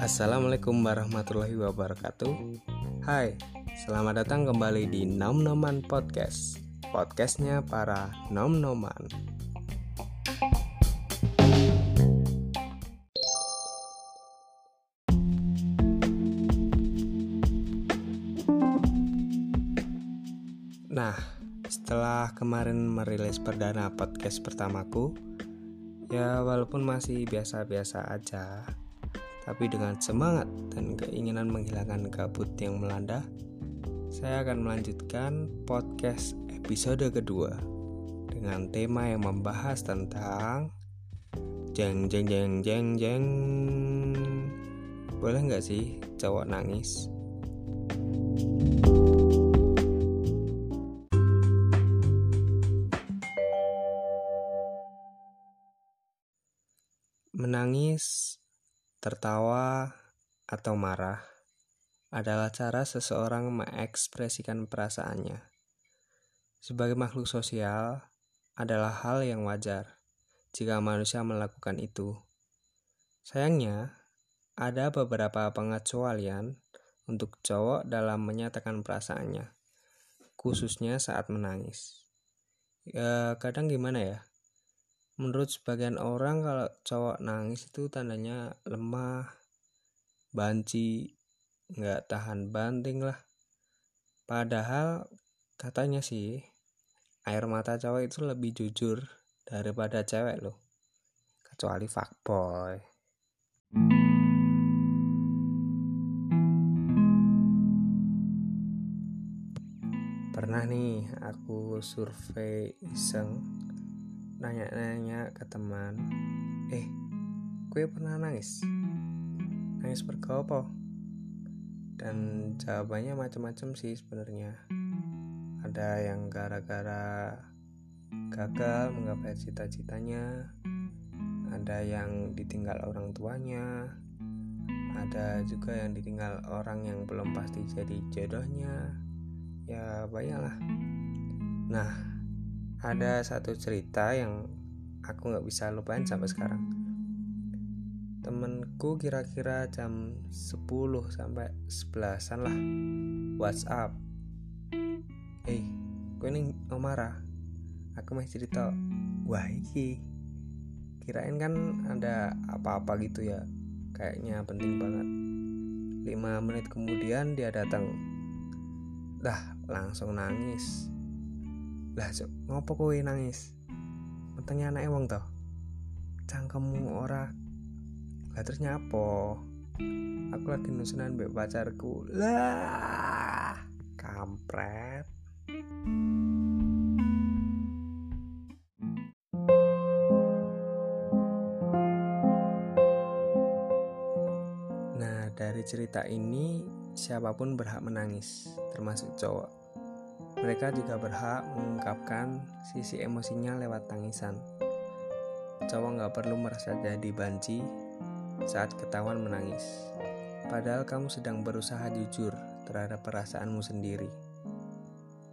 Assalamualaikum warahmatullahi wabarakatuh. Hai, selamat datang kembali di Nom Noman Podcast Podcastnya para Nom Noman Nah, setelah kemarin merilis perdana podcast pertamaku Ya walaupun masih biasa-biasa aja tapi dengan semangat dan keinginan menghilangkan kabut yang melanda, saya akan melanjutkan podcast episode kedua dengan tema yang membahas tentang jeng jeng jeng jeng jeng. Boleh nggak sih cowok nangis? Menangis Tertawa atau marah adalah cara seseorang mengekspresikan perasaannya. Sebagai makhluk sosial, adalah hal yang wajar jika manusia melakukan itu. Sayangnya, ada beberapa pengecualian untuk cowok dalam menyatakan perasaannya, khususnya saat menangis. Ya, kadang gimana ya? Menurut sebagian orang kalau cowok nangis itu tandanya lemah banci nggak tahan banting lah. Padahal katanya sih air mata cowok itu lebih jujur daripada cewek loh kecuali fuckboy. Pernah nih aku survei iseng nanya-nanya ke teman eh gue pernah nangis? Nangis berapa dan jawabannya macam-macam sih sebenarnya. Ada yang gara-gara gagal menggapai cita-citanya ada yang ditinggal orang tuanya ada juga yang ditinggal orang yang belum pasti jadi jodohnya. Ya banyak lah nah ada satu cerita yang aku nggak bisa lupain sampai sekarang. Temenku kira-kira jam 10 sampai 11an lah. WhatsApp. Eh gue ini Omara aku masih cerita wah iki kirain kan ada apa-apa gitu ya kayaknya penting banget. 5 menit kemudian dia datang. Dah langsung nangis lah cok ngopo kowe nangis? Metenge anake wong to cangkemmu ora. Lah terus nyapo? Aku lagi nusunan mbek pacarku. Lah kampret. Nah, dari cerita ini siapa pun berhak menangis, termasuk cowok. Mereka juga berhak mengungkapkan sisi emosinya lewat tangisan. Cowok nggak perlu merasa jadi banci saat ketahuan menangis. Padahal kamu sedang berusaha jujur terhadap perasaanmu sendiri.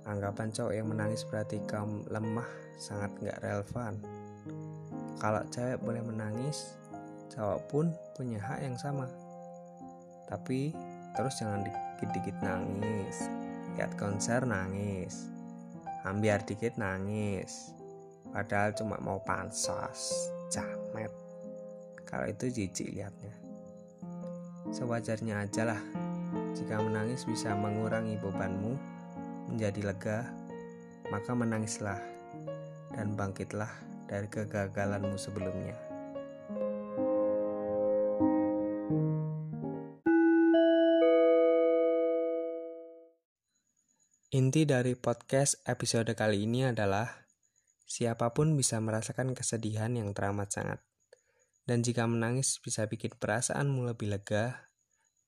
Anggapan cowok yang menangis berarti kamu lemah sangat nggak relevan. Kalau cewek boleh menangis, cowok pun punya hak yang sama. Tapi terus jangan dikit-dikit nangis lihat konser nangis. Ambiar dikit nangis. Padahal cuma mau pansos jamet. Kalau itu jijik lihatnya sewajarnya aja lah. Jika menangis bisa mengurangi bebanmu menjadi lega maka menangislah dan bangkitlah dari kegagalanmu sebelumnya. Inti dari podcast episode kali ini adalah siapa pun bisa merasakan kesedihan yang teramat sangat. Dan jika menangis bisa bikin perasaanmu lebih lega,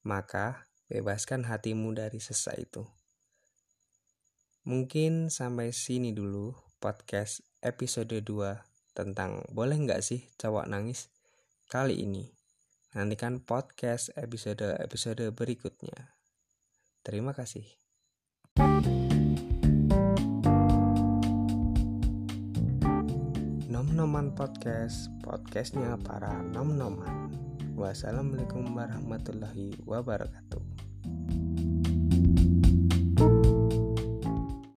maka bebaskan hatimu dari sesak itu. Mungkin sampai sini dulu podcast episode 2 tentang boleh nggak sih cowok nangis kali ini. Nantikan podcast episode-episode berikutnya. Terima kasih. Nom-Noman Podcast, podcastnya para nom-noman. Wassalamualaikum warahmatullahi wabarakatuh.